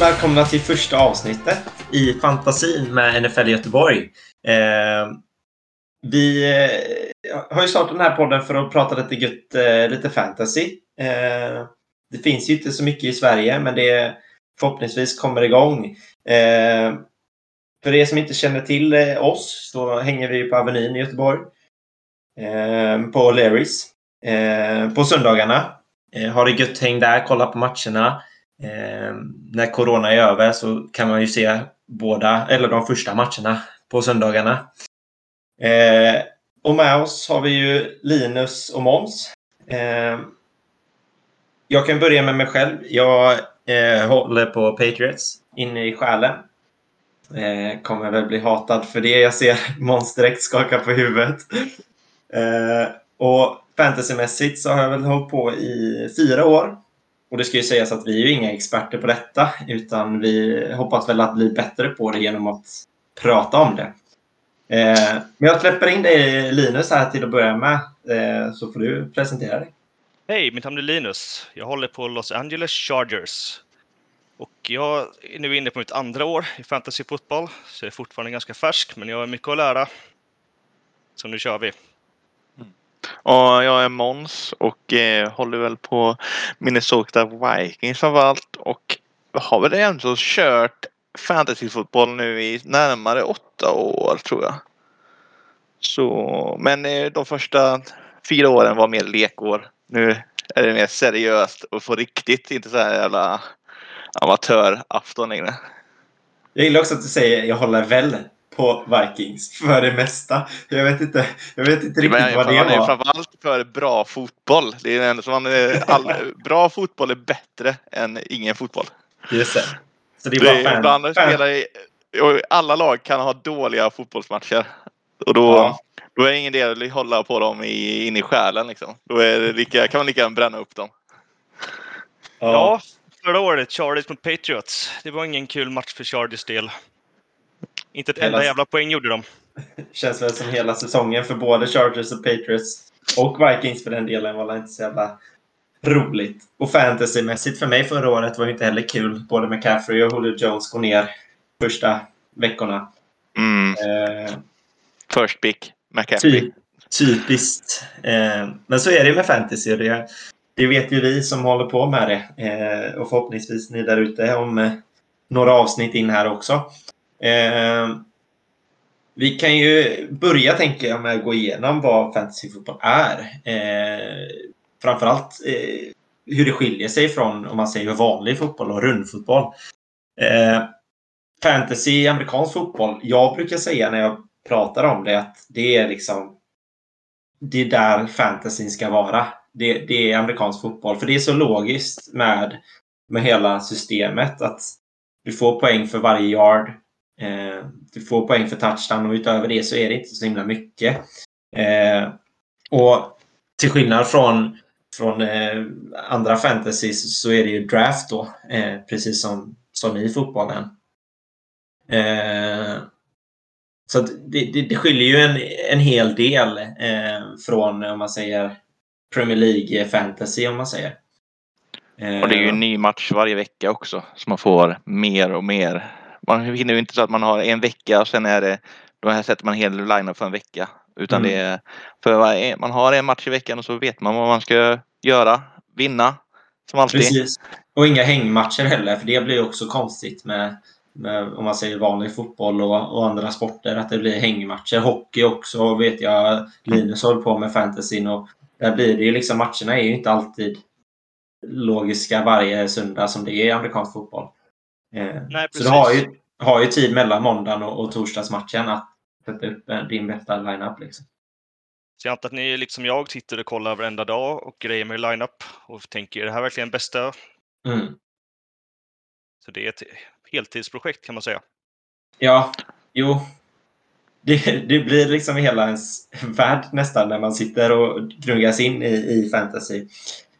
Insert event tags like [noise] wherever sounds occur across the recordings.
och välkomna till första avsnittet i Fantasin med NFL Göteborg. Eh, vi eh, har ju startat den här podden för att prata lite gött, eh, lite fantasy. Eh, det finns ju inte så mycket i Sverige, men det förhoppningsvis kommer igång. Eh, för er som inte känner till eh, oss så hänger vi på Avenyn i Göteborg. Eh, på Larrys. Eh, på söndagarna. har det gött häng där, kolla på matcherna. Eh, när corona är över så kan man ju se båda, eller de första matcherna på söndagarna. Eh, och med oss har vi ju Linus och Måns. Eh, jag kan börja med mig själv. Jag eh, håller på Patriots inne i själen. Eh, kommer väl bli hatad för det. Jag ser [laughs] Måns direkt skaka på huvudet. Eh, och fantasymässigt så har jag väl hållit på i fyra år. Och det ska ju sägas att vi är ju inga experter på detta, utan vi hoppas väl att bli bättre på det genom att prata om det. Eh, men jag släpper in dig Linus här till att börja med, eh, så får du presentera dig. Hej, mitt namn är Linus. Jag håller på Los Angeles Chargers. Och jag är nu inne på mitt andra år i fantasyfotboll, så jag är fortfarande ganska färsk, men jag har mycket att lära. Så nu kör vi. Och jag är Måns och eh, håller väl på Minnesota Vikings framförallt och har väl ändå kört fantasyfotboll nu i närmare åtta år tror jag. Så, men eh, de första fyra åren var mer lekår. Nu är det mer seriöst och på riktigt, inte så här jävla amatörafton längre. Jag gillar också att du säger jag håller väl på Vikings för det mesta. Jag vet inte, jag vet inte riktigt men, vad det var. Framförallt för bra fotboll. Det är ändå som man, all, [laughs] bra fotboll är bättre än ingen fotboll. Just det. Så det är bara fan, ibland fan. Spelar i, alla lag kan ha dåliga fotbollsmatcher. Och då, ja. då är det ingen del att hålla på dem i, in i själen. Liksom. Då är det lika, kan man lika gärna bränna upp dem. Ja. ja, förra året, Chargers mot Patriots. Det var ingen kul match för Chargers del. Inte ett hela... enda jävla poäng gjorde de. [laughs] Känns väl som hela säsongen för både Chargers och Patriots. Och Vikings för den delen var inte så jävla roligt. Och fantasymässigt för mig förra året var det inte heller kul. Både McCaffrey och Julio Jones går ner första veckorna. Mm. Eh, First pick, McCaffrey. Ty typiskt. Eh, men så är det med fantasy. Det, det vet ju vi som håller på med det. Eh, och förhoppningsvis ni där ute om eh, några avsnitt in här också. Eh, vi kan ju börja, tänker jag, med att gå igenom vad fantasyfotboll är. Eh, framförallt eh, hur det skiljer sig från, om man säger vanlig fotboll och rundfotboll. Eh, fantasy, amerikansk fotboll. Jag brukar säga när jag pratar om det att det är liksom det är där fantasyn ska vara. Det, det är amerikansk fotboll. För det är så logiskt med, med hela systemet att du får poäng för varje yard. Eh, du får poäng för touchdown och utöver det så är det inte så himla mycket. Eh, och till skillnad från, från eh, andra fantasies så är det ju draft då, precis som, som i fotbollen. Så det, det, det skiljer ju en, en hel del från, om man säger, Premier League fantasy, om man säger. Och det är ju en ny match varje vecka också, så man får mer och mer man hinner ju inte så att man har en vecka och sen är det då här sätter man hel line för en vecka. Utan mm. det är för man har en match i veckan och så vet man vad man ska göra. Vinna. Som alltid. Precis. Och inga hängmatcher heller för det blir också konstigt med, med om man säger vanlig fotboll och, och, andra sporter att det blir hängmatcher. Hockey också vet jag Linus håller på med fantasyn och där blir det ju liksom matcherna är ju inte alltid logiska varje söndag som det är i amerikansk fotboll. Eh, Nej, så du har ju, har ju tid mellan måndagen och, och torsdagsmatchen att sätta upp din bästa lineup. Liksom. Så jag antar att ni liksom jag sitter och kollar varenda dag och grejer med lineup och tänker, är det här verkligen bästa? Mm. Så det är ett heltidsprojekt kan man säga. Ja, jo. Det, det blir liksom hela ens värld nästan när man sitter och gnuggas in i, i fantasy.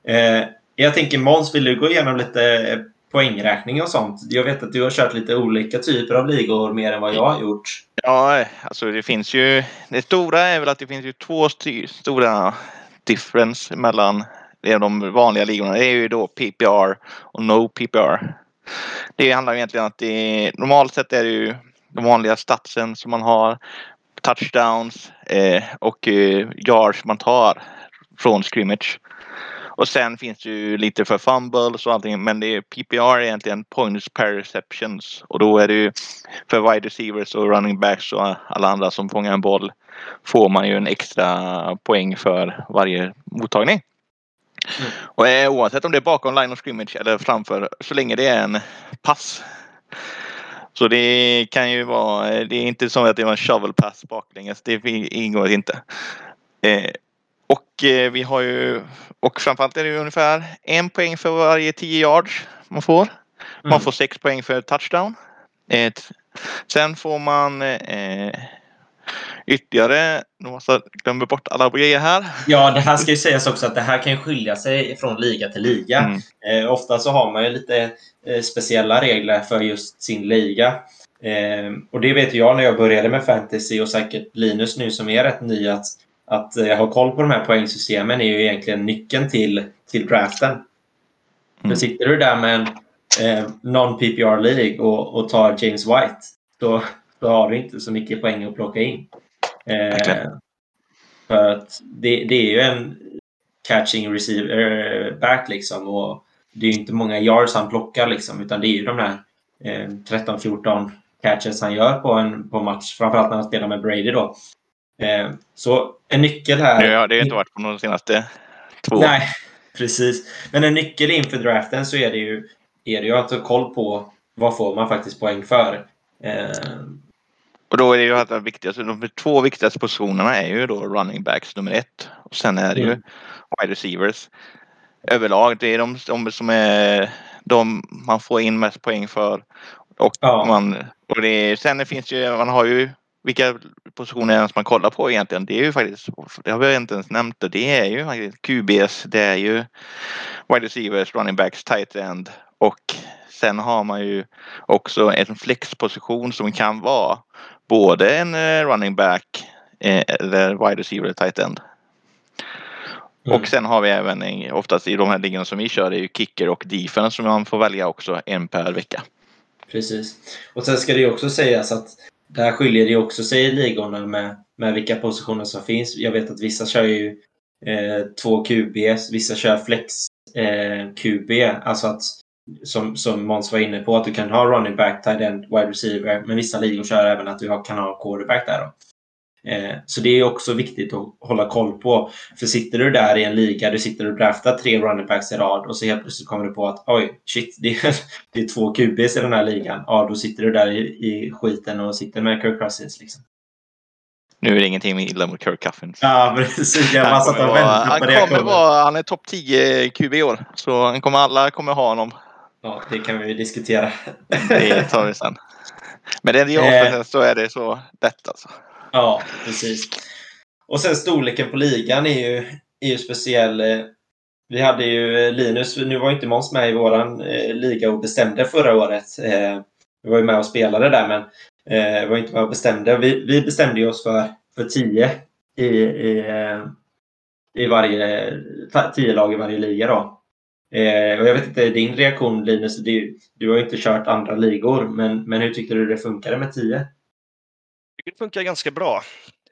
Eh, jag tänker Måns, vill du gå igenom lite poängräkning och sånt. Jag vet att du har kört lite olika typer av ligor mer än vad jag har gjort. Ja, alltså det finns ju. Det stora är väl att det finns ju två stora difference mellan de vanliga ligorna. Det är ju då PPR och No PPR. Det handlar egentligen om att det normalt sett är det ju de vanliga statsen som man har. Touchdowns eh, och eh, yards man tar från scrimmage. Och sen finns det ju lite för fumbles och allting men det är PPR egentligen points per receptions och då är det ju för wide receivers och running backs och alla andra som fångar en boll får man ju en extra poäng för varje mottagning. Mm. Och eh, oavsett om det är bakom line of scrimmage eller framför så länge det är en pass. Så det kan ju vara, det är inte som att det var en shovel pass baklänges. Det ingår inte. Eh, och eh, vi har ju, och framförallt är det ungefär en poäng för varje 10 yards man får. Man mm. får sex poäng för touchdown. Ett, sen får man eh, ytterligare, nu måste jag glömma bort alla grejer här. Ja, det här ska ju sägas också att det här kan skilja sig från liga till liga. Mm. Eh, ofta så har man ju lite eh, speciella regler för just sin liga. Eh, och det vet jag när jag började med fantasy och säkert Linus nu som är rätt ny att att eh, ha koll på de här poängsystemen är ju egentligen nyckeln till, till draften. Mm. För sitter du där med en eh, non-PPR League och, och tar James White då, då har du inte så mycket poäng att plocka in. Eh, för att det, det, är ju en catching receiver back liksom och det är ju inte många yards han plockar liksom utan det är ju de där eh, 13-14 catches han gör på en på match. Framförallt när han spelar med Brady då. Eh, så en nyckel här. Ja, det har inte varit på de senaste två. Nej, precis. Men en nyckel inför draften så är det ju, är det ju att ha koll på vad får man faktiskt poäng för. Eh, och då är det ju att det viktigaste, de två viktigaste positionerna är ju då running backs nummer ett. Och sen är det ju mm. wide receivers. Överlag, det är de, de som är de man får in mest poäng för. Och, ja. man, och det, sen finns det ju, man har ju vilka positioner ens man kollar på egentligen, det är ju faktiskt, det har vi inte ens nämnt, det är ju faktiskt QBs, det är ju wide receivers, running backs, tight end och sen har man ju också en flexposition som kan vara både en eh, running back eh, eller wide receiver tight end. Mm. Och sen har vi även oftast i de här ligorna som vi kör, är ju kicker och defense som man får välja också en per vecka. Precis. Och sen ska det ju också sägas att där skiljer det också sig i ligorna med, med vilka positioner som finns. Jag vet att vissa kör ju eh, två QB, vissa kör flex eh, QB. Alltså att, som, som Måns var inne på, att du kan ha running back, tight end, wide receiver. Men vissa ligor kör även att du kan ha quarterback där. Då. Eh, så det är också viktigt att hålla koll på. För sitter du där i en liga, du sitter och draftar tre running backs i rad och så helt plötsligt kommer du på att oj, shit, det är, [laughs] det är två QBs i den här ligan. Ja, då sitter du där i, i skiten och sitter med Kirk Cousins liksom. Nu är det ingenting illa mot Kirk Cousins. Ja, precis. Jag bara satt och väntade på det. Han kommer vara, han är topp 10 QB i år. Så han kommer, alla kommer ha honom. Ja, det kan vi diskutera. det tar vi sen. Men det är ju [laughs] ofta så är det så lätt alltså. Ja, precis. Och sen storleken på ligan är ju, är ju speciell. Vi hade ju eh, Linus, nu var inte Måns med i våran eh, liga och bestämde förra året. Eh, vi var ju med och spelade där men eh, var inte med och bestämde. Vi, vi bestämde oss för, för tio i, i, eh, i varje, tio lag i varje liga då. Eh, och jag vet inte, din reaktion Linus, du, du har ju inte kört andra ligor, men, men hur tyckte du det funkade med tio? Det funkar ganska bra.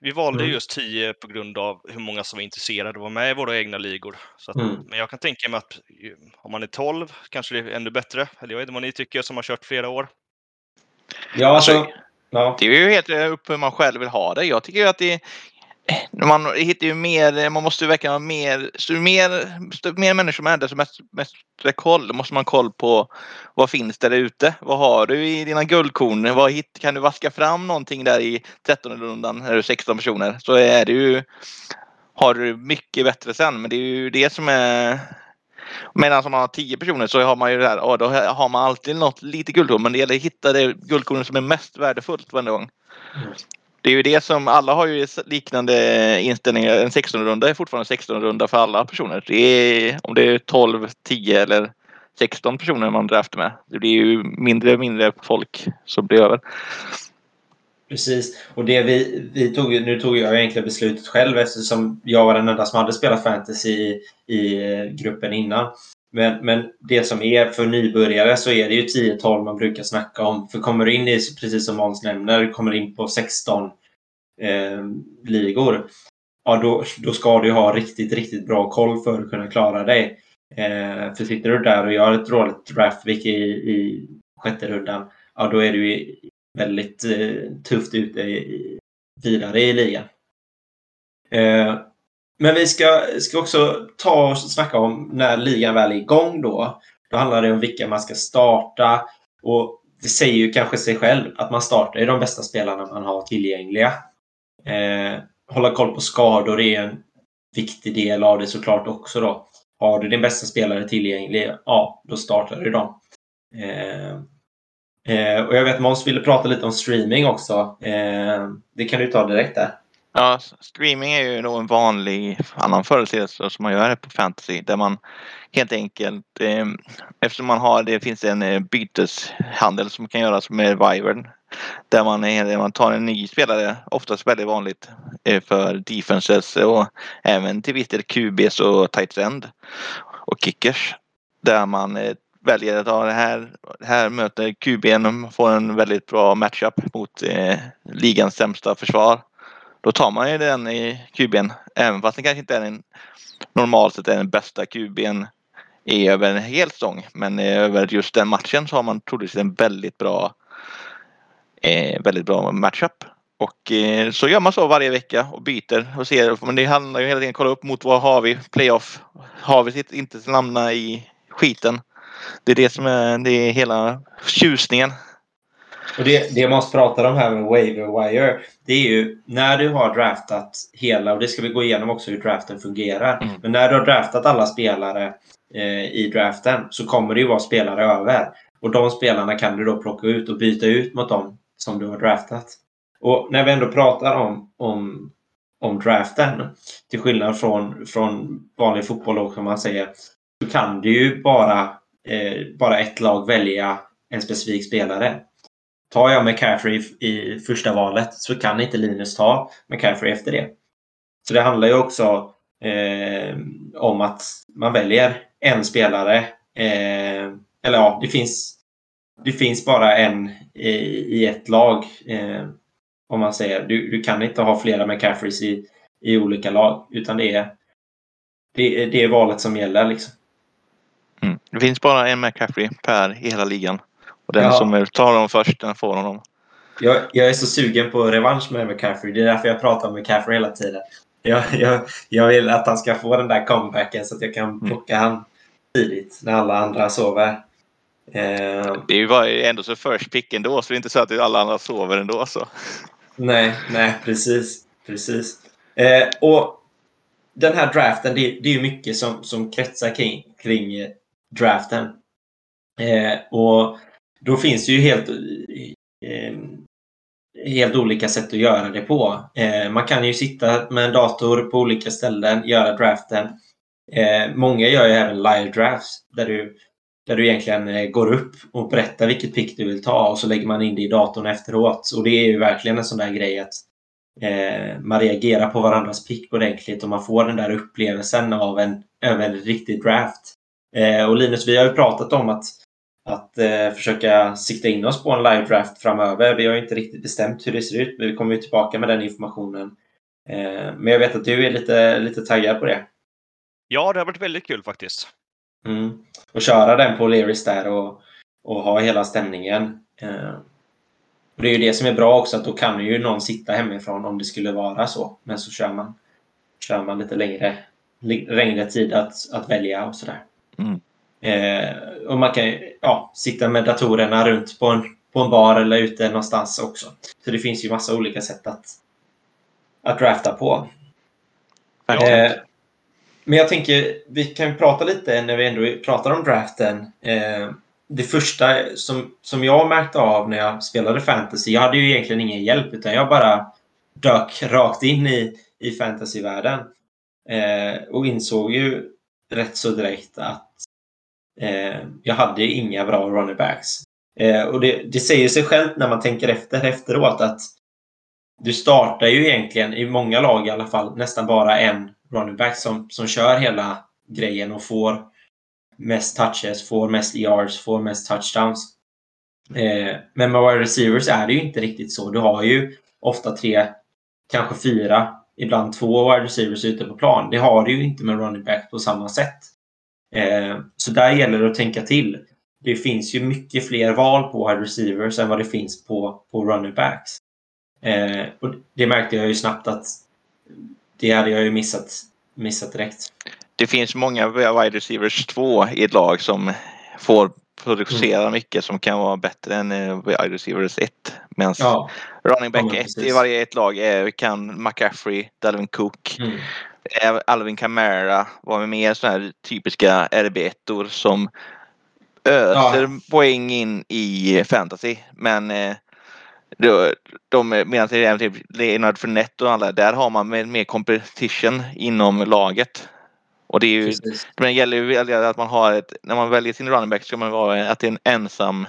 Vi valde mm. just 10 på grund av hur många som var intresserade av att vara med i våra egna ligor. Att, mm. Men jag kan tänka mig att om man är 12 kanske det är ännu bättre. Eller jag vet inte vad ni tycker som har kört flera år. Ja, alltså, ja. Det är ju helt upp hur man själv vill ha det. Jag tycker att det, man hittar ju mer, man måste ju verkligen ha mer, så mer, mer människor med är så mest, mest koll, då måste man ha koll på vad finns där ute? Vad har du i dina guldkorn? Vad hit, kan du vaska fram någonting där i 13 rundan när du är 16 personer? Så är det ju, har du mycket bättre sen, men det är ju det som är Medan om man har 10 personer så har man ju det här, ja, då har man alltid något lite guldkorn, men det gäller att hitta det guldkornet som är mest värdefullt varje gång. Mm. Det är ju det som alla har ju liknande inställningar. En 16-runda är fortfarande en 16-runda för alla personer. Det är, om det är 12, 10 eller 16 personer man draftar med. Det blir ju mindre och mindre folk som blir över. Precis. Och det vi, vi tog, nu tog jag egentligen beslutet själv eftersom jag var den enda som hade spelat fantasy i, i eh, gruppen innan. Men, men det som är för nybörjare så är det ju 10-12 man brukar snacka om. För kommer du in i, precis som Måns nämner, kommer in på 16 eh, ligor, ja då, då ska du ha riktigt, riktigt bra koll för att kunna klara dig. Eh, för sitter du där och gör ett dåligt draftvick i, i sjätte rundan, ja då är du väldigt eh, tufft ute i, vidare i ligan. Eh, men vi ska, ska också ta och snacka om när ligan väl är igång då. Då handlar det om vilka man ska starta. Och det säger ju kanske sig själv att man startar i de bästa spelarna man har tillgängliga. Eh, hålla koll på skador är en viktig del av det såklart också då. Har du din bästa spelare tillgänglig, ja, då startar du dem. Eh, eh, och jag vet Måns ville prata lite om streaming också. Eh, det kan du ta direkt där. Ja, streaming är ju då en vanlig annan företeelse som man gör på fantasy där man helt enkelt eh, eftersom man har det finns en eh, byteshandel som kan göras med Vivern där man, är, man tar en ny spelare, oftast väldigt vanligt eh, för defenses och även till viss del QBs och tight end och kickers där man eh, väljer att ha det här, det här möter QBn får en väldigt bra matchup mot eh, ligans sämsta försvar då tar man ju den i QB'n. Även fast den kanske inte är den normalt sett är den bästa QB'n i över en hel säsong. Men över just den matchen så har man troligtvis en väldigt bra eh, väldigt bra matchup. Och eh, så gör man så varje vecka och byter och ser. Men det handlar ju hela tiden om att kolla upp mot vad har vi playoff. Har vi inte hamna i skiten. Det är det som är, det är hela tjusningen och det, det måste prata om här med waiver wire, det är ju när du har draftat hela, och det ska vi gå igenom också hur draften fungerar. Mm. Men när du har draftat alla spelare eh, i draften så kommer det ju vara spelare över. Och de spelarna kan du då plocka ut och byta ut mot dem som du har draftat. Och när vi ändå pratar om, om, om draften, till skillnad från, från vanlig fotboll som man säger, så kan du ju bara, eh, bara ett lag välja en specifik spelare. Tar jag McCaffrey i första valet så kan inte Linus ta McCaffrey efter det. Så det handlar ju också eh, om att man väljer en spelare. Eh, eller ja, det finns, det finns bara en i, i ett lag. Eh, om man säger. Du, du kan inte ha flera McCaffreys i, i olika lag. Utan det är, det, det är valet som gäller. Liksom. Mm. Det finns bara en McCaffrey per i hela ligan. Och den ja. som tar dem först, den får honom. Jag, jag är så sugen på revansch med McCaffrey. Det är därför jag pratar om McCaffrey hela tiden. Jag, jag, jag vill att han ska få den där comebacken så att jag kan mm. plocka mm. han tidigt när alla andra sover. Eh, det är ju ändå så first pick ändå, så det är inte så att alla andra sover ändå. Så. Nej, nej, precis. precis. Eh, och den här draften, det, det är ju mycket som, som kretsar kring, kring draften. Eh, och då finns det ju helt, eh, helt olika sätt att göra det på. Eh, man kan ju sitta med en dator på olika ställen, göra draften. Eh, många gör ju även live drafts där du, där du egentligen eh, går upp och berättar vilket pick du vill ta och så lägger man in det i datorn efteråt. Och det är ju verkligen en sån där grej att eh, man reagerar på varandras pick ordentligt och man får den där upplevelsen av en, av en riktig draft. Eh, och Linus, vi har ju pratat om att att eh, försöka sikta in oss på en live draft framöver. Vi har inte riktigt bestämt hur det ser ut, men vi kommer ju tillbaka med den informationen. Eh, men jag vet att du är lite, lite taggad på det. Ja, det har varit väldigt kul faktiskt. Mm. Och köra den på Leris där och, och ha hela stämningen. Eh, och det är ju det som är bra också, att då kan ju någon sitta hemifrån om det skulle vara så. Men så kör man, kör man lite längre, längre tid att, att välja och sådär. Mm. Eh, och man kan ja, sitta med datorerna runt på en, på en bar eller ute någonstans också. Så det finns ju massa olika sätt att, att drafta på. Eh, men jag tänker, vi kan prata lite när vi ändå pratar om draften. Eh, det första som, som jag märkte av när jag spelade fantasy, jag hade ju egentligen ingen hjälp utan jag bara dök rakt in i, i fantasyvärlden. Eh, och insåg ju rätt så direkt att Eh, jag hade inga bra running backs. Eh, och det, det säger sig självt när man tänker efter efteråt att du startar ju egentligen, i många lag i alla fall, nästan bara en running back som, som kör hela grejen och får, mest touches, får mest yards, får mest touchdowns. Eh, men med wide receivers är det ju inte riktigt så. Du har ju ofta tre, kanske fyra, ibland två wide receivers ute på plan. Det har du ju inte med running back på samma sätt. Eh, så där gäller det att tänka till. Det finns ju mycket fler val på wide receivers än vad det finns på, på running backs. Eh, och det märkte jag ju snabbt att det hade jag ju missat, missat direkt. Det finns många wide receivers två i ett lag som får producera mm. mycket som kan vara bättre än eh, wide receivers 1. Medan ja. running back 1 ja, i varje ett lag är, kan McCaffrey, Dalvin Cook, mm. Alvin Kamara vara mer sådana här typiska RB1-or som öser ja. poäng in i fantasy. Men eh, de, de, medan det är typ Leonard Fournette och alla, där har man mer competition inom laget. Och det är ju, men gäller ju att man har ett, när man väljer sin running back ska man vara att det är en ensam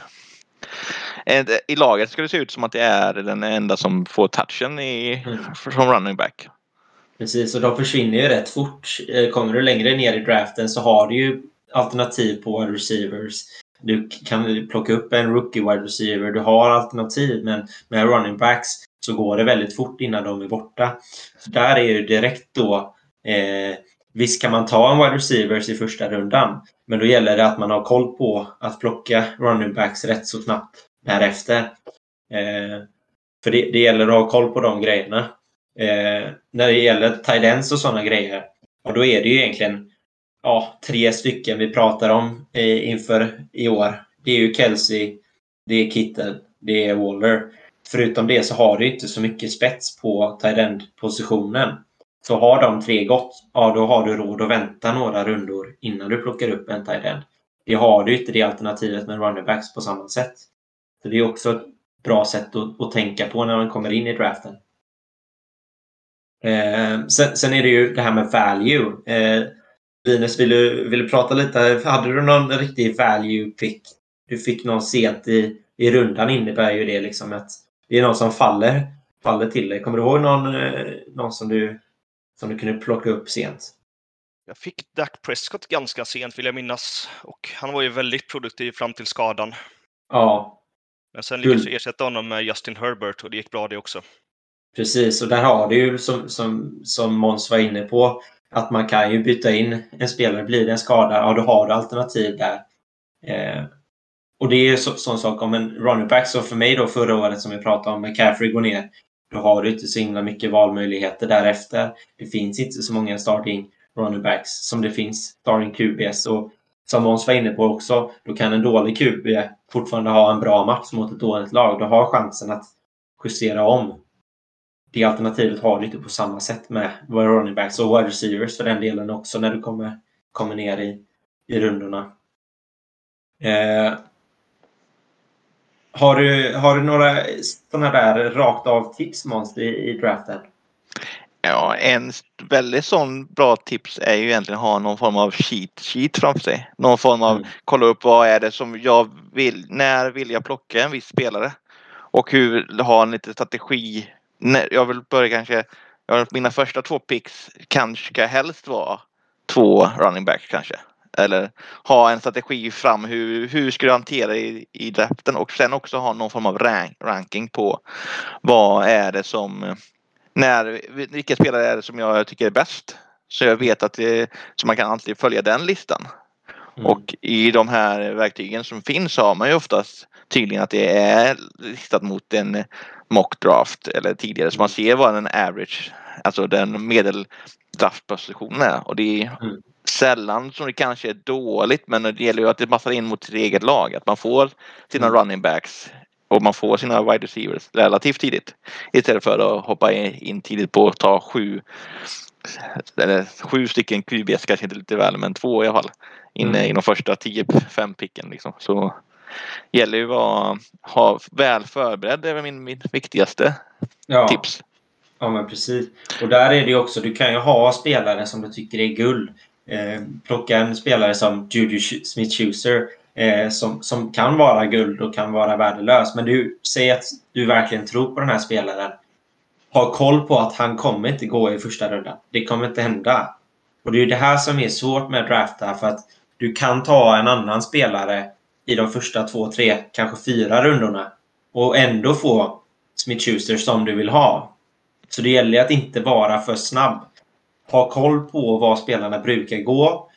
i laget ska det se ut som att det är den enda som får touchen i, mm. som running back. Precis, och de försvinner ju rätt fort. Eh, kommer du längre ner i draften så har du ju alternativ på wide receivers. Du kan plocka upp en rookie wide receiver. Du har alternativ, men med running backs så går det väldigt fort innan de är borta. Så där är ju direkt då eh, Visst kan man ta en wide receivers i första rundan, men då gäller det att man har koll på att plocka running backs rätt så snabbt därefter. Eh, för det, det, gäller att ha koll på de grejerna. Eh, när det gäller tidens och sådana grejer, och då är det ju egentligen ja, tre stycken vi pratar om eh, inför i år. Det är ju Kelsey, det är Kittel, det är Waller. Förutom det så har du inte så mycket spets på tight positionen så har de tre gått, ja då har du råd att vänta några rundor innan du plockar upp en tight end. Det har du inte det alternativet med running backs på samma sätt. Så det är också ett bra sätt att, att tänka på när man kommer in i draften. Eh, sen, sen, är det ju det här med value. Eh, Linus, vill du, vill du prata lite? Hade du någon riktig value pick? Du fick någon sent i, i rundan innebär ju det liksom att det är någon som faller, faller till dig. Kommer du ihåg någon, eh, någon som du som du kunde plocka upp sent? Jag fick Dak Prescott ganska sent vill jag minnas och han var ju väldigt produktiv fram till skadan. Ja. Men sen lyckades jag ersätta honom med Justin Herbert och det gick bra det också. Precis, och där har du ju som, som, som Måns var inne på att man kan ju byta in en spelare. Blir det en skada, ja då har du alternativ där. Eh, och det är så, sån sak om en running back. Så för mig då förra året som vi pratade om, McCaffrey går ner. Då har du inte så himla mycket valmöjligheter därefter. Det finns inte så många starting running backs som det finns starting QBs. Och som Måns var inne på också, då kan en dålig QB fortfarande ha en bra match mot ett dåligt lag. Du har chansen att justera om. Det alternativet har du inte på samma sätt med running backs och wide receivers för den delen också när du kommer, kommer ner i, i rundorna. Eh, har du, har du några sådana där rakt av tips Måns i, i draften? Ja, en väldigt sån bra tips är ju egentligen att ha någon form av cheat sheet framför sig. Någon form av mm. kolla upp vad är det som jag vill, när vill jag plocka en viss spelare? Och hur, ha en liten strategi. Jag vill börja kanske, mina första två picks kanske ska helst vara två running backs kanske. Eller ha en strategi fram hur, hur ska du hantera i, i draften och sen också ha någon form av rank, ranking på vad är det som när, vilka spelare är det som jag tycker är bäst? Så jag vet att det, så man kan alltid följa den listan. Mm. Och i de här verktygen som finns har man ju oftast tydligen att det är listat mot en mock draft eller tidigare så man ser vad en average, alltså den medeldraftpositionen är. Och det är mm sällan som det kanske är dåligt men det gäller ju att det passar in mot sitt eget lag. Att man får sina mm. running backs och man får sina wide receivers relativt tidigt. Istället för att hoppa in tidigt på att ta sju eller sju stycken QBs kanske inte lite väl men två i alla fall. Inne mm. i de första 10-5 picken liksom. Så gäller ju att ha väl förberedd det är min, min viktigaste ja. tips. Ja men precis. Och där är det ju också, du kan ju ha spelare som du tycker är guld. Eh, plocka en spelare som Juju Smith-Schuster eh, som, som kan vara guld och kan vara värdelös. Men du säger att du verkligen tror på den här spelaren. Ha koll på att han kommer inte gå i första rundan. Det kommer inte hända. Och det är ju det här som är svårt med att drafta för att du kan ta en annan spelare i de första två, tre, kanske fyra rundorna och ändå få Smith Schuster som du vill ha. Så det gäller att inte vara för snabb. Ha koll på var spelarna brukar gå.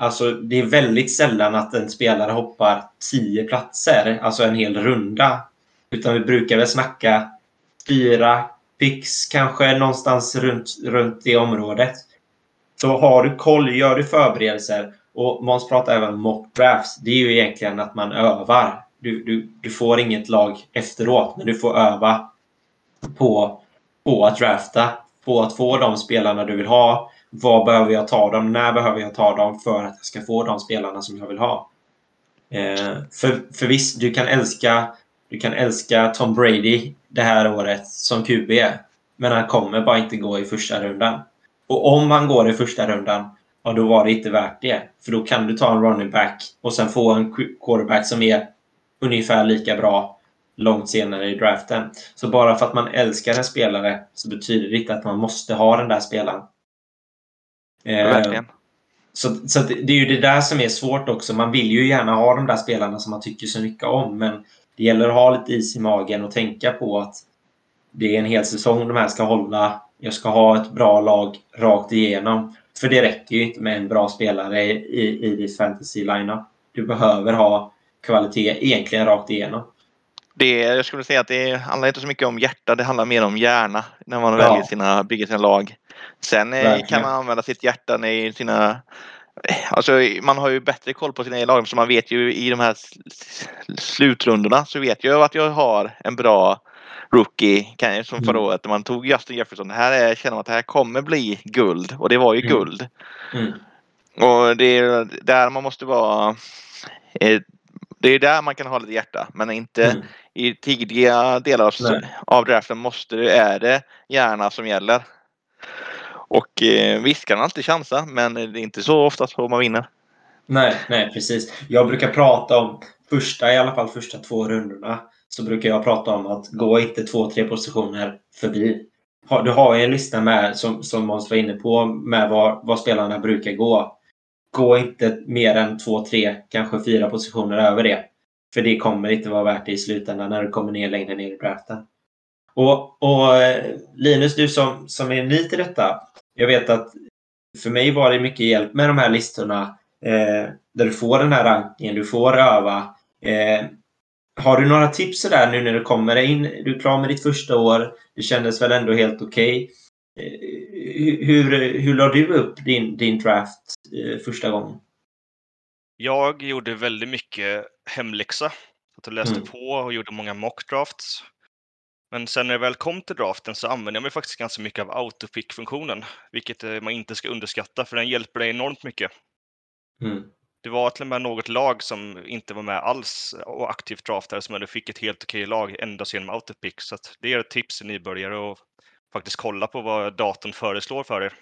Alltså, det är väldigt sällan att en spelare hoppar tio platser, alltså en hel runda. Utan vi brukar väl snacka fyra pix kanske någonstans runt, runt det området. Så har du koll, gör du förberedelser och Måns pratar även om mock drafts. Det är ju egentligen att man övar. Du, du, du får inget lag efteråt, men du får öva på, på att drafta. På att få de spelarna du vill ha. Var behöver jag ta dem? När behöver jag ta dem för att jag ska få de spelarna som jag vill ha? Eh, för, för visst, du kan älska du kan älska Tom Brady det här året som QB. Men han kommer bara inte gå i första rundan. Och om han går i första rundan, ja då var det inte värt det. För då kan du ta en running back och sen få en quarterback som är ungefär lika bra långt senare i draften. Så bara för att man älskar en spelare så betyder det inte att man måste ha den där spelaren. Eh, Verkligen. Så, så det är ju det där som är svårt också. Man vill ju gärna ha de där spelarna som man tycker så mycket om. Men det gäller att ha lite is i magen och tänka på att det är en hel säsong de här ska hålla. Jag ska ha ett bra lag rakt igenom. För det räcker ju inte med en bra spelare i, i ditt fantasy lineup. Du behöver ha kvalitet egentligen rakt igenom. Det, jag skulle säga att det handlar inte så mycket om hjärta, det handlar mer om hjärna när man ja. väljer sina, bygger sina lag. Sen eh, Verkligen. kan man använda sitt hjärta i sina Alltså, man har ju bättre koll på sina lag så man vet ju i de här slutrundorna så vet jag att jag har en bra rookie som förra mm. året. Man tog Justin Jefferson. Det här är, känner man att det här kommer bli guld och det var ju mm. guld. Mm. Och det är där man måste vara. Eh, det är där man kan ha lite hjärta men inte mm. i tidiga delar av, av draften måste det, är det hjärna som gäller. Och eh, visst kan man alltid chansa, men det är inte så ofta som man vinner. Nej, nej precis. Jag brukar prata om första, i alla fall första två rundorna, så brukar jag prata om att gå inte två, tre positioner förbi. Du har ju en lista med, som, som Måns var inne på, med var, var spelarna brukar gå. Gå inte mer än två, tre, kanske fyra positioner över det. För det kommer inte vara värt det i slutändan när du kommer ner längre ner i draften. Och, och eh, Linus, du som, som är ny till detta. Jag vet att för mig var det mycket hjälp med de här listorna eh, där du får den här rankingen, du får öva. Eh, har du några tips där nu när du kommer in? Du är klar med ditt första år. Det kändes väl ändå helt okej. Okay. Eh, hur, hur la du upp din, din draft eh, första gången? Jag gjorde väldigt mycket hemläxa. Att jag läste mm. på och gjorde många mock drafts. Men sen när jag väl kom till draften så använde jag mig faktiskt ganska mycket av autopick-funktionen, vilket eh, man inte ska underskatta för den hjälper dig enormt mycket. Mm. Det var till och med något lag som inte var med alls och aktivt draftade som ändå fick ett helt okej lag endast genom autopick. Så det är ett tips till nybörjare att faktiskt kolla på vad datorn föreslår för er.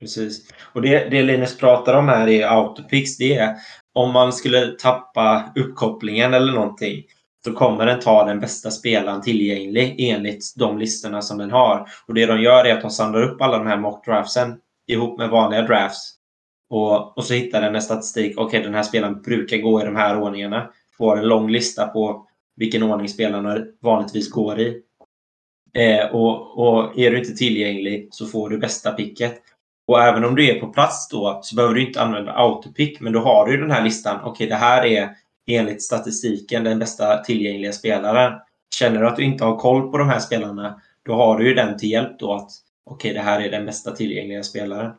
Precis. Och det, det Linus pratar om här i autopix, det är om man skulle tappa uppkopplingen eller någonting så kommer den ta den bästa spelaren tillgänglig enligt de listorna som den har. Och det de gör är att de samlar upp alla de här mock draftsen ihop med vanliga drafts. Och, och så hittar den en statistik. Okej, okay, den här spelaren brukar gå i de här ordningarna. Får en lång lista på vilken ordning spelarna vanligtvis går i. Eh, och, och är du inte tillgänglig så får du bästa picket. Och även om du är på plats då så behöver du inte använda autopick. Men då har du den här listan. Okej, okay, det här är enligt statistiken den bästa tillgängliga spelaren. Känner du att du inte har koll på de här spelarna, då har du ju den till hjälp då att okej, okay, det här är den bästa tillgängliga spelaren.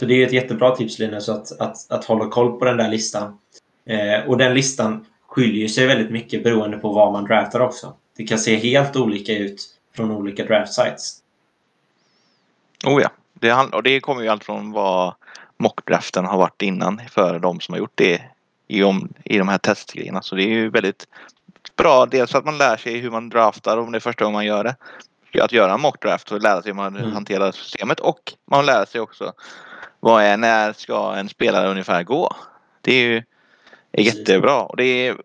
Så det är ett jättebra tips Linus, att, att, att hålla koll på den där listan. Eh, och den listan skiljer sig väldigt mycket beroende på vad man draftar också. Det kan se helt olika ut från olika draft sites. Oh ja, det, och det kommer ju allt från vad mockdraften har varit innan för de som har gjort det i, om, i de här testgrejerna. Så det är ju väldigt bra. Dels att man lär sig hur man draftar om det är första gången man gör det. Att göra en mockdraft och lära sig hur man mm. hanterar systemet och man lär sig också vad är, när ska en spelare ungefär gå? Det är ju är jättebra och det är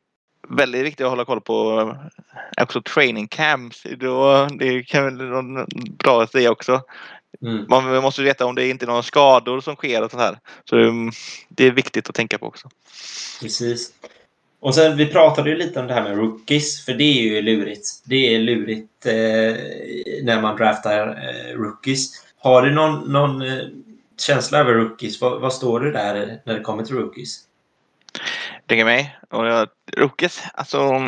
väldigt viktigt att hålla koll på också training camps. Då, det kan vara bra att säga också. Mm. Man måste veta om det inte är några skador som sker och sånt här. Så det är viktigt att tänka på också. Precis. Och sen, vi pratade ju lite om det här med rookies, för det är ju lurigt. Det är lurigt eh, när man draftar eh, rookies. Har du någon, någon eh, känsla över rookies? Vad, vad, står det där när det kommer till rookies? Tänker mig. Och jag, rookies, alltså...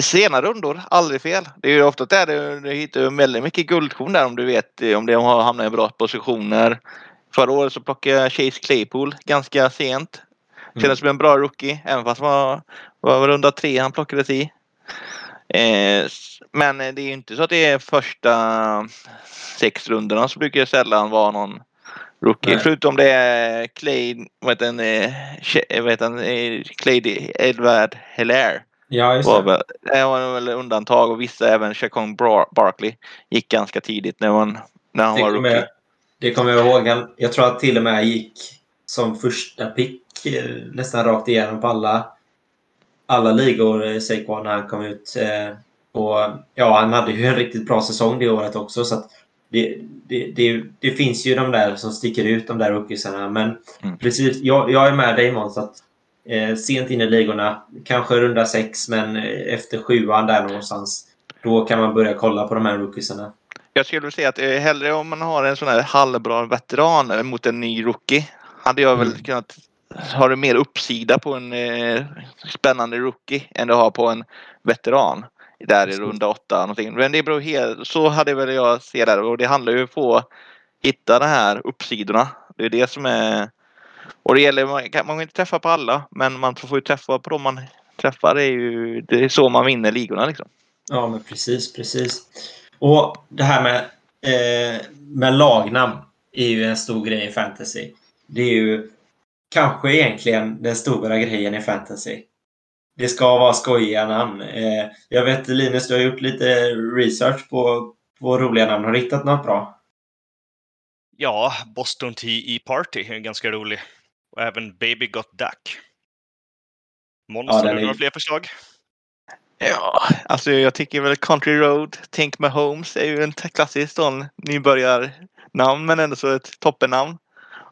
Sena rundor, aldrig fel. Det är ju ofta där du, du hittar väldigt mycket guldkorn där om du vet om de har hamnat i bra positioner. Förra året så plockade jag Chase Claypool ganska sent. Kändes mm. som en bra rookie, även fast var, var runda tre han plockades i. Eh, men det är inte så att det är första sex rundorna så brukar det sällan vara någon rookie. Nej. Förutom det är Clay, vad heter han, eh, vad heter han, eh, Clay Edward Hilaire. Ja, just det. Det var väl undantag och vissa, även Chacon Barkley, gick ganska tidigt när, man, när han det var rookie. Det kommer jag ihåg. Jag tror att till och med gick som första pick eh, nästan rakt igenom på alla, alla ligor, eh, Saquon, när han kom ut. Eh, och ja, han hade ju en riktigt bra säsong det året också. Så det, det, det, det, finns ju de där som sticker ut, de där rookiesarna. Men mm. precis, jag, jag är med dig Måns. Att, eh, sent in i ligorna, kanske runda sex, men efter sjuan där någonstans. Då kan man börja kolla på de här rookiesarna. Jag skulle säga att hellre om man har en sån här halvbra veteran mot en ny rookie hade jag väl mm. kunnat ha det mer uppsida på en eh, spännande rookie än du har på en veteran. Där i runda åtta någonting. Men det beror helt, så hade väl jag se där och det handlar ju på att hitta de här uppsidorna. Det är det som är och det gäller, man kan, inte träffa på alla men man får ju träffa på dem man träffar. Det är ju det är så man vinner ligorna liksom. Ja men precis, precis. Och det här med, eh, med lagnamn är ju en stor grej i fantasy. Det är ju kanske egentligen den stora grejen i fantasy. Det ska vara skojiga namn. Eh, jag vet Linus, du har gjort lite research på, på roliga namn. Har du hittat något bra? Ja, Boston Tea Party är ganska rolig. Och även Baby Got Duck. Måns, ja, har du några fler förslag? Ja, alltså jag tycker väl Country Road, Think Mahomes är ju en klassisk sån nybörjarnamn men ändå så ett toppennamn.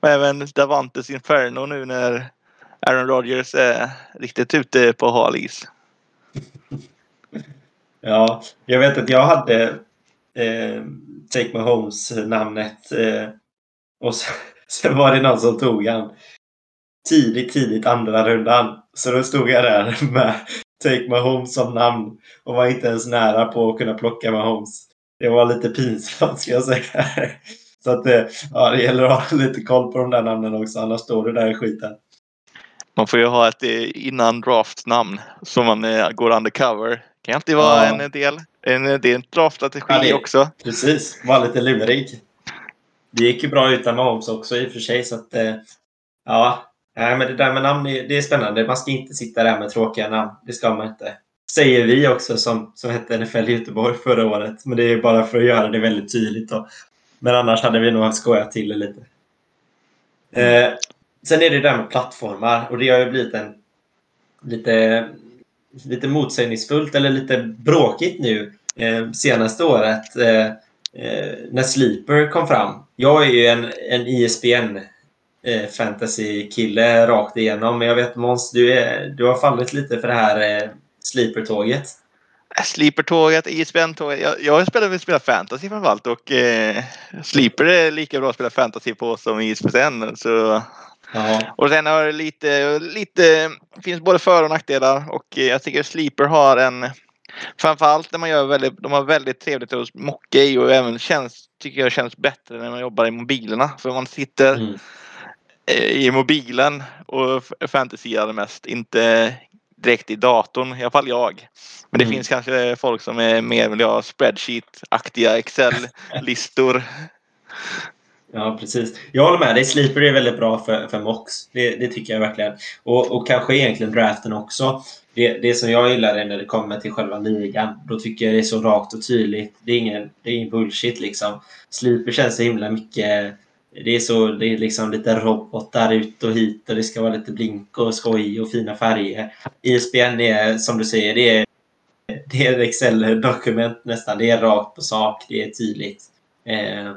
Och även Davantes Inferno nu när Aaron Rodgers är riktigt ute på hal is. ja, jag vet att jag hade eh, Take Mahomes namnet eh, och så, [laughs] sen var det någon som tog han tidigt, tidigt andra rundan. Så då stod jag där [laughs] med Take Mahomes som namn och var inte ens nära på att kunna plocka Mahomes. Det var lite pinsamt ska jag säga. [laughs] Så att eh, ja, det gäller att ha [laughs] lite koll på de där namnen också, annars står du där i skiten. Man får ju ha ett eh, innan draft-namn som man eh, går undercover. Kan alltid vara ja. en del. En, det är en draftstrategi ja, också. Precis, var lite lurig. Det gick ju bra utan Mahomes också i och för sig. Så att, ja, Nej, men det där med namn det är spännande. Man ska inte sitta där med tråkiga namn. Det ska man inte. Säger vi också som, som hette NFL Göteborg förra året. Men det är bara för att göra det väldigt tydligt. Då. Men annars hade vi nog skojat till det lite. Eh, sen är det där med plattformar och det har ju blivit en lite, lite motsägningsfullt eller lite bråkigt nu eh, senaste året eh, eh när Sleeper kom fram. Jag är ju en, en ISBN eh, fantasy-kille rakt igenom. Men jag vet Måns, du, du har fallit lite för det här eh, Sleeper-tåget. Sleeper-tåget, ISBN-tåget. Jag, jag spelar väl spela fantasy framförallt och eh, Sleeper är lika bra att spela fantasy på som ISBN. Så. Aha. Och sen har det lite, lite, finns både för och nackdelar och eh, jag tycker Sleeper har en Framförallt när man gör väldigt, de har väldigt trevligt att mocka i och även känns, tycker jag känns bättre när man jobbar i mobilerna. För man sitter mm. I mobilen och fantasyar mest, inte direkt i datorn, i alla fall jag. Men det mm. finns kanske folk som är mer vill ha spreadsheet-aktiga Excel-listor. [laughs] Ja, precis. Jag håller med dig. Sleeper är väldigt bra för, för Mox. Det, det tycker jag verkligen. Och, och kanske egentligen draften också. Det, det som jag gillar är när det kommer till själva ligan. Då tycker jag det är så rakt och tydligt. Det är ingen, det är ingen bullshit liksom. Sleeper känns så himla mycket det är, så, det är liksom lite robotar ut och hit och det ska vara lite blink och skoj och fina färger. ISBN är som du säger, det är, det är Excel-dokument nästan. Det är rakt på sak, det är tydligt. Eh,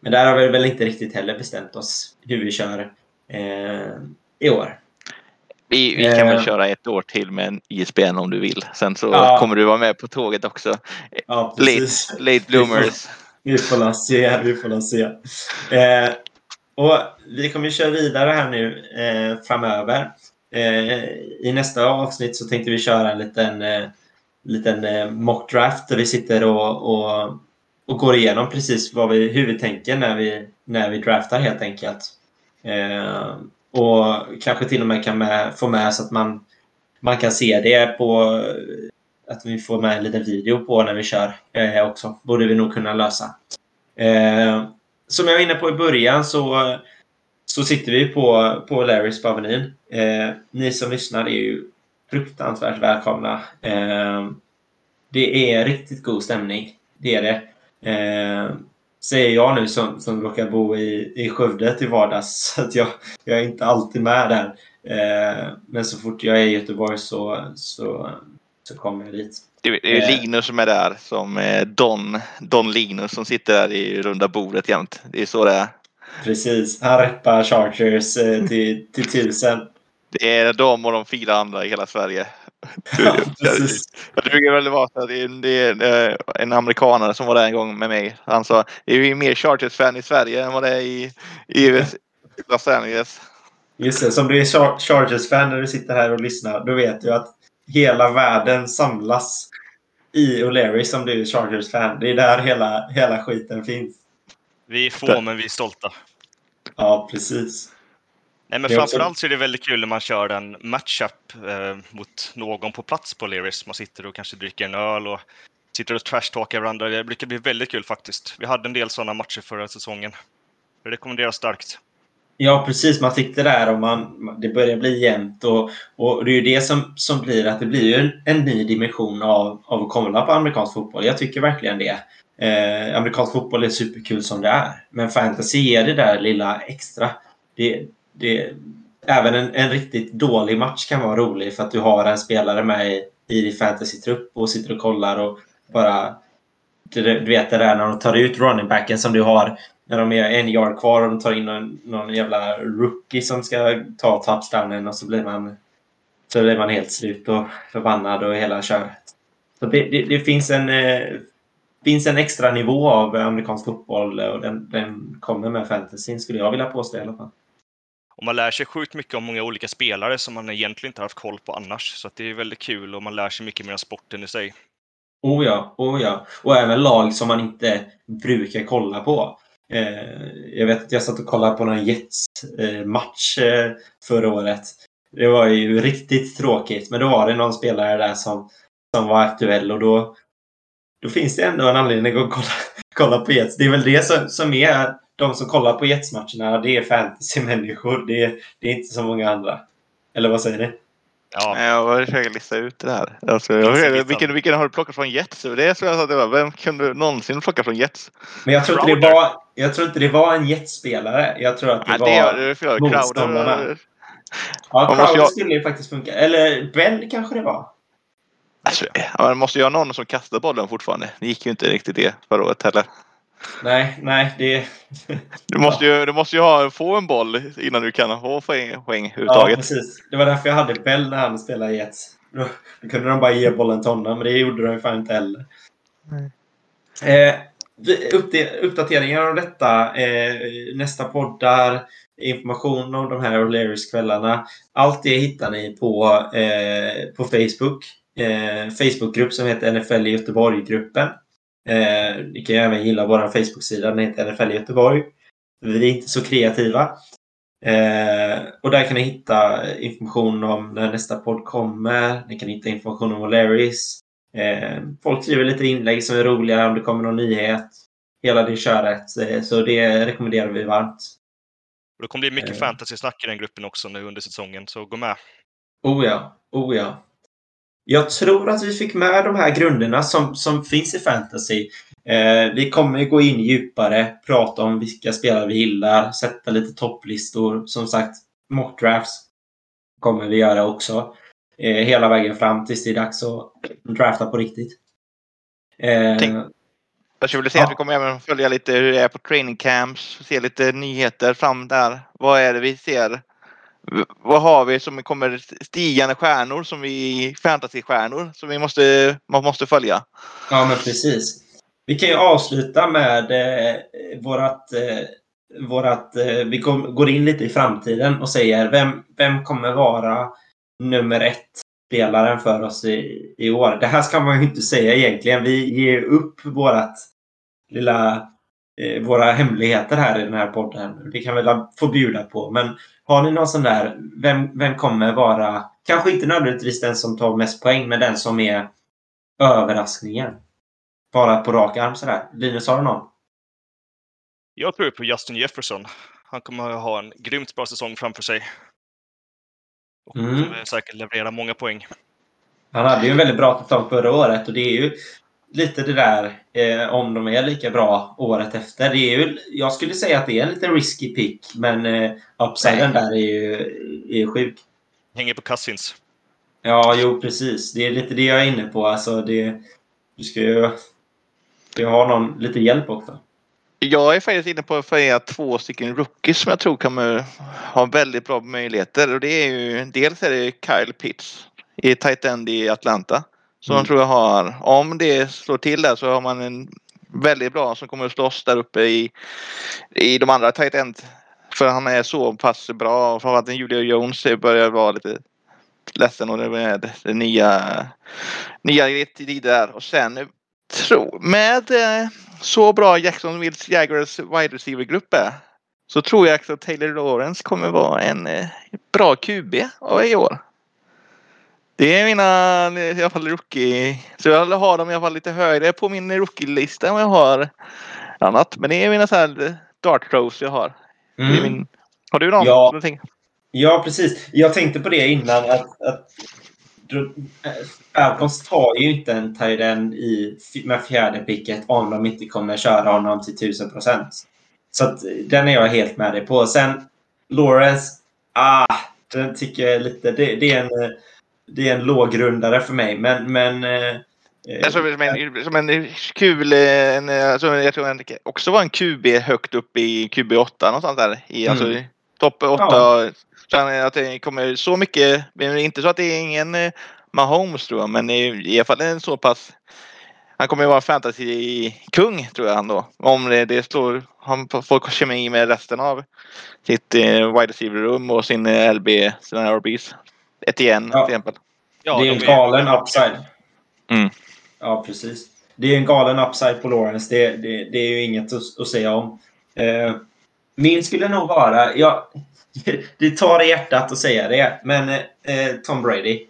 men där har vi väl inte riktigt heller bestämt oss hur vi kör eh, i år. Vi, vi kan väl Eh. köra ett år till med en ISBN om du vill. Sen så Ja. kommer du vara med på tåget också. Ja, Late, late bloomers. Vi får la se, vi får la se. Eh, och vi kommer köra vidare här nu eh, framöver. Eh, I nästa avsnitt så tänkte vi köra en liten, eh, liten eh, mock draft där vi sitter och, och, och går igenom precis vad vi, hur vi tänker när vi, när vi draftar helt enkelt. Eh, och kanske till och med kan med, få med så att man, man kan se det på att vi får med en liten video på när vi kör eh, också. Borde vi nog kunna lösa. Eh, som jag var inne på i början så, så sitter vi på, på Larrys på Avenyn. Eh, ni som lyssnar är ju fruktansvärt välkomna. Eh, det är riktigt god stämning. Det är det. Eh, säger jag nu som, som råkar bo i, i Skövde till vardags. [laughs] Så att jag, jag är inte alltid med där. Eh, men så fort jag är i Göteborg så, så, så kommer jag dit. Det är det är Eh. Linus som är där som Don, Don Linus som sitter där i runda bordet jämt. Det är så det är. Precis. Han reppar Chargers eh, till, till tusen. Det är de och de fyra andra i hela Sverige. [laughs] Ja, precis. Jag brukar väl så det är, det är eh, en amerikanare som var där en gång med mig. Han sa det är ju mer Chargers-fan i Sverige än vad det är i, i Los Angeles. Just det, som du är Char- Chargers-fan när du sitter här och lyssnar, då vet du att hela världen samlas i O'Leary som du är Chargers-fan. Det är där hela, hela skiten finns. Vi är få, men vi är stolta. Ja, precis. Nej, men framförallt så är det väldigt kul när man kör en matchup eh, mot någon på plats på Leris. Man sitter och kanske dricker en öl och sitter och trashtalkar varandra. Det brukar bli väldigt kul faktiskt. Vi hade en del sådana matcher förra säsongen. Det rekommenderas starkt. Ja, precis. Man fick det där och man, det börjar bli jämnt. Och, och det är ju det som, som blir att det blir ju en, en ny dimension av, av att kolla på amerikansk fotboll. Jag tycker verkligen det. Eh, amerikansk fotboll är superkul som det är. Men fantasy ger det där lilla extra. Det, det, även en, en riktigt dålig match kan vara rolig för att du har en spelare med i, i din fantasy-trupp och sitter och kollar och bara... Du, du vet det där när de tar ut running backen som du har när de är en yard kvar och de tar in någon, någon jävla rookie som ska ta touchdownen och så blir man så blir man helt slut och förbannad och hela köret. Så det, det, det finns en eh, finns en extra nivå av amerikansk fotboll och den, den kommer med fantasyn skulle jag vilja påstå i alla fall. Och man lär sig sjukt mycket om många olika spelare som man egentligen inte har haft koll på annars. Så det är väldigt kul och man lär sig mycket mer om sporten i sig. Oh ja, oh ja. Och även lag som man inte brukar kolla på. Eh, jag vet att jag satt och kollade på någon Jets-match eh, eh, förra året. Det var ju riktigt tråkigt, men då var det någon spelare där som, som var aktuell och då, då finns det ändå en anledning att kolla, [laughs] kolla på Jets. Det är väl det som, som är de som kollar på Jets-matcherna. Det är fantasy-människor. Det är, det är inte så många andra. Eller vad säger ni? Ja, Jag försöker lista ut det här. Alltså, jag försöker, vilken, vilken har du plockat från Jets? Det är så jag sa att det var. Vem kunde någonsin plocka från Jets? Men jag tror, inte det var, jag tror inte det var en Jets-spelare. Jag tror att det Ja, var... det det fel. motståndarna. Ja, Crowder ha- skulle ju faktiskt funka. Eller Bell kanske det var. Alltså, man måste ju ha någon som kastar bollen fortfarande. Det gick ju inte riktigt det förra året heller. Nej, nej, det... Du måste ju, du måste ju ha, få en boll innan du kan få poäng, poäng Ja, överhuvudtaget. precis. Det var därför jag hade Bell när han spelade i Jets. Då, då kunde de bara ge bollen till honom, men det gjorde de ju fan inte heller. Eh, vi- uppde- uppdateringar om detta, eh, nästa poddar, information om de här O'Learys-kvällarna. Allt det hittar ni på, eh, på Facebook. Eh, Facebookgrupp som heter NFL i Göteborg-gruppen. Eh, ni kan ju även gilla vår Facebook-sida, den heter NFL Göteborg. Vi är inte så kreativa. Eh, och där kan ni hitta information om när nästa podd kommer. Ni kan hitta information om O'Learys. Eh, folk skriver lite inlägg som är roliga om det kommer någon nyhet. Hela det köret. Eh, så det rekommenderar vi varmt. och det kommer bli mycket Eh. fantasy-snack i den gruppen också nu under säsongen, så gå med. Oh ja, oh ja. Jag tror att vi fick med de här grunderna som, som finns i fantasy. Eh, vi kommer gå in djupare, prata om vilka spelare vi gillar, sätta lite topplistor. Som sagt, mock drafts kommer vi göra också. Eh, hela vägen fram tills det är dags att drafta på riktigt. Eh, Tänk- Jag skulle säga Ja. att vi kommer även följa lite hur det är på training camps, se lite nyheter fram där. Vad är det vi ser? Vad har vi som kommer stigande stjärnor som vi fantasystjärnor som vi måste, man måste följa? Ja, men precis. Vi kan ju avsluta med eh, vårat, eh, vårat eh, vi kom, går in lite i framtiden och säger vem, vem kommer vara nummer ett spelaren för oss i, i år? Det här ska man ju inte säga egentligen. Vi ger upp vårat lilla våra hemligheter här i den här podden. Det kan vi väl få bjuda på. Men har ni någon sån där, vem, vem kommer vara, kanske inte nödvändigtvis den som tar mest poäng, men den som är överraskningen? Bara på rak arm sådär. Linus, har du någon? Jag tror på Justin Jefferson. Han kommer att ha en grymt bra säsong framför sig. Och Mm. säkert leverera många poäng. Han hade ju en väldigt bra säsong förra året och det är ju lite det där eh, om de är lika bra året efter. Det är ju, jag skulle säga att det är en lite risky pick, men eh, upsiden där är ju är sjuk. Hänger på Cousins. Ja, jo precis. Det är lite det jag är inne på. Alltså, det, du ska ju, ska ha någon, lite hjälp också. Jag är faktiskt inne på att följa två stycken rookies som jag tror kommer ha väldigt bra möjligheter. Och det är ju, dels är det Kyle Pitts i tight end i Atlanta. Som Mm. jag tror jag har, om det slår till där så har man en väldigt bra som kommer att slåss där uppe i, i de andra tight end. För han är så pass bra. och Framförallt Julia Jones börjar vara lite ledsen och det med det nya, nya tider där. Och sen tro, med eh, så bra Jacksonville Jaguars wide receiver-grupp är så tror jag också att Taylor Lawrence kommer vara en eh, bra QB i år. Det är mina i alla fall rookie. Så jag har dem i alla fall lite högre på min rookie-lista än vad jag har annat. Men det är mina så här dart throws jag har. Är min, har du någon? Ja. Någonting? Ja, precis. Jag tänkte på det innan att, att Falcons tar ju inte en end i, med fjärde picket om de inte kommer köra honom till 1000 procent. Så att, den är jag helt med dig på. Sen Lawrence, ah, den tycker jag är lite... Det, det är en, eh, det är en lågrundare för mig, men... men eh, Alltså, som, en, som en kul, eh, en, alltså, jag tror en, också var en QB högt upp i QB8 någonstans där. I, alltså, Mm. topp 8. Ja. Så att det kommer så mycket, men inte så att det är ingen eh, Mahomes tror jag, men i, i alla fall en så pass han kommer ju vara fantasy-kung tror jag han då. Om det, det slår, han får kemi med resten av sitt eh, wide receiver-rum och sin eh, LB, sina RBs. Etienne Ja. till exempel. Ja, det är en galen är- upside. Mm. Ja, precis. Det är en galen upside på Lawrence. Det, det, det är ju inget att, att säga om. Eh, min skulle nog vara... Ja, [laughs] det tar i hjärtat att säga det, men eh, Tom Brady.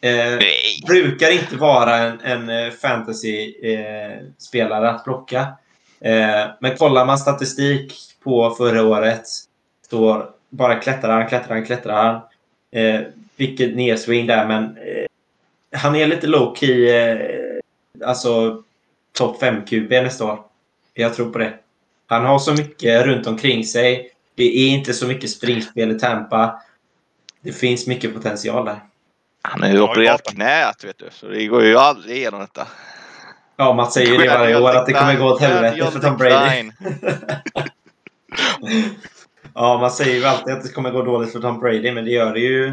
Eh, brukar inte vara en, en fantasy-spelare att plocka. Eh, men kollar man statistik på förra året så bara klättrar han, klättrar han, klättrar han. Eh, vilket nedsving där, men eh, han är lite low key, eh, alltså topp 5 QB nästa år. Jag tror på det. Han har så mycket runt omkring sig. Det är inte så mycket springspel i Tampa. Det finns mycket potential där. Han har ju opererat knät vet du, så det går ju aldrig igenom detta. Ja, man säger ju det varje år att det kommer gå åt helvete för Tom Brady. [laughs] Ja, man säger ju alltid att det kommer gå dåligt för Tom Brady, men det gör det ju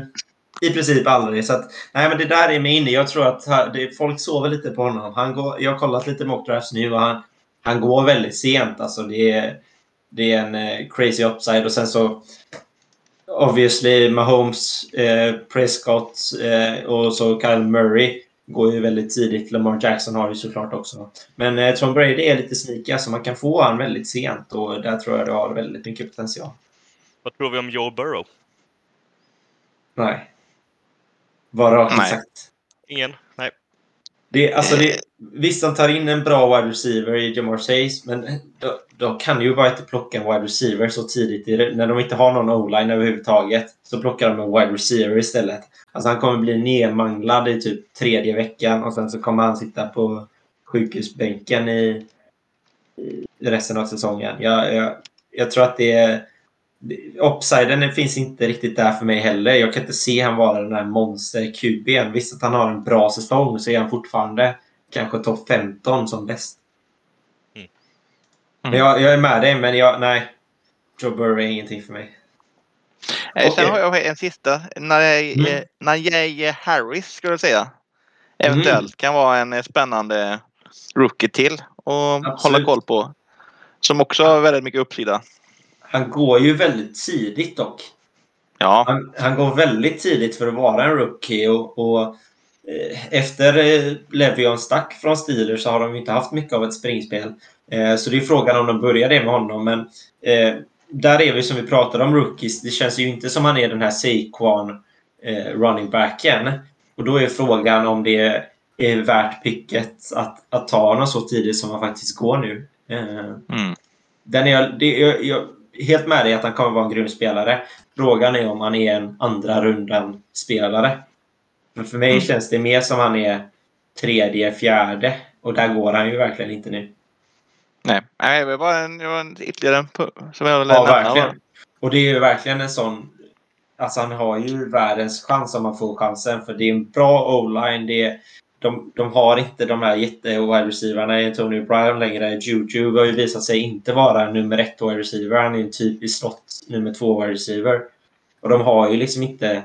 i princip aldrig. Så att, nej, men det där är mig inne. Jag tror att ha- det, folk sover lite på honom. Han går, jag har kollat lite mock drafts nu och han, han går väldigt sent. Alltså, det, är, det är en eh, crazy upside. Och sen så obviously Mahomes, eh, Prescott eh, och så Kyle Murray går ju väldigt tidigt. Lamar Jackson har ju såklart också. Men eh, Tom Brady är lite sneaky, alltså man kan få han väldigt sent och där tror jag det har väldigt mycket potential. Vad tror vi om Joe Burrow? Nej. Bara rakt Nej. sagt. Ingen? Nej. Det, alltså det, visst, de tar in en bra wide receiver i Jamar Chase, men då, då kan ju bara inte plocka en wide receiver så tidigt. i. När de inte har någon o-line överhuvudtaget så plockar de en wide receiver istället. Alltså han kommer bli nedmanglad i typ tredje veckan och sen så kommer han sitta på sjukhusbänken i, i resten av säsongen. Jag, jag, jag tror att det är... Upsiden finns inte riktigt där för mig heller. Jag kan inte se han vara den där monster-QB'n. Visst att han har en bra säsong så är han fortfarande kanske topp 15 som bäst. Men jag, jag är med dig, men jag, nej. Joe Burrow är ingenting för mig. Eh, Sen har jag en sista. Najee Mm. Najee Harris skulle jag säga. Eventuellt kan vara en eh, spännande rookie till och Absolut. hålla koll på. Som också har väldigt mycket uppsida. Han går ju väldigt tidigt dock. Ja, Han, han går väldigt tidigt för att vara en rookie och, och eh, efter eh, Levion stack från Steelers så har de inte haft mycket av ett springspel. Eh, så det är frågan om de börjar det med honom. Men där är vi som vi pratade om rookies. Det känns ju inte som han är den här Saquon running backen. Och då är frågan om det är värt picket att, att ta honom så tidigt som han faktiskt går nu. Mm. den är, det, jag, jag helt med dig att han kommer vara en grym spelare. Frågan är om han är en andra rundan spelare. Men för mig Mm. känns det mer som han är tredje, fjärde. Och där går han ju verkligen inte nu. nej. nej det var en, det var en ytterligare som jag ville Ja, verkligen. Och det är ju verkligen en sån... Alltså han har ju världens chans om han får chansen. För det är en bra o-line. Det är, de, de har inte de här jätte-wide receiverna i Tony Brown längre. Juju har ju visat sig inte vara nummer ett wide receiver. Han är en typisk slott nummer två wide receiver. Och de har ju liksom inte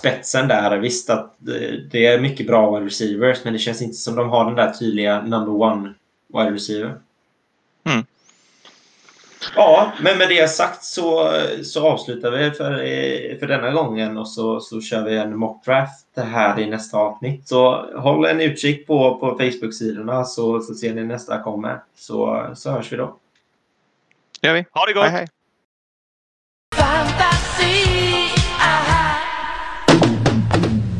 spetsen där. Visst att det- det är mycket bra wide receivers, men det känns inte som de har den där tydliga number one wide receiver. Mm. Ja, men med det sagt så, så avslutar vi för, för denna gången och så, så kör vi en mockdraft här i nästa avsnitt. Så håll en utkik på, på Facebook-sidorna så, så ser ni nästa kommer. Så, så hörs vi då. Det gör vi. Ha det gott! Hej hej.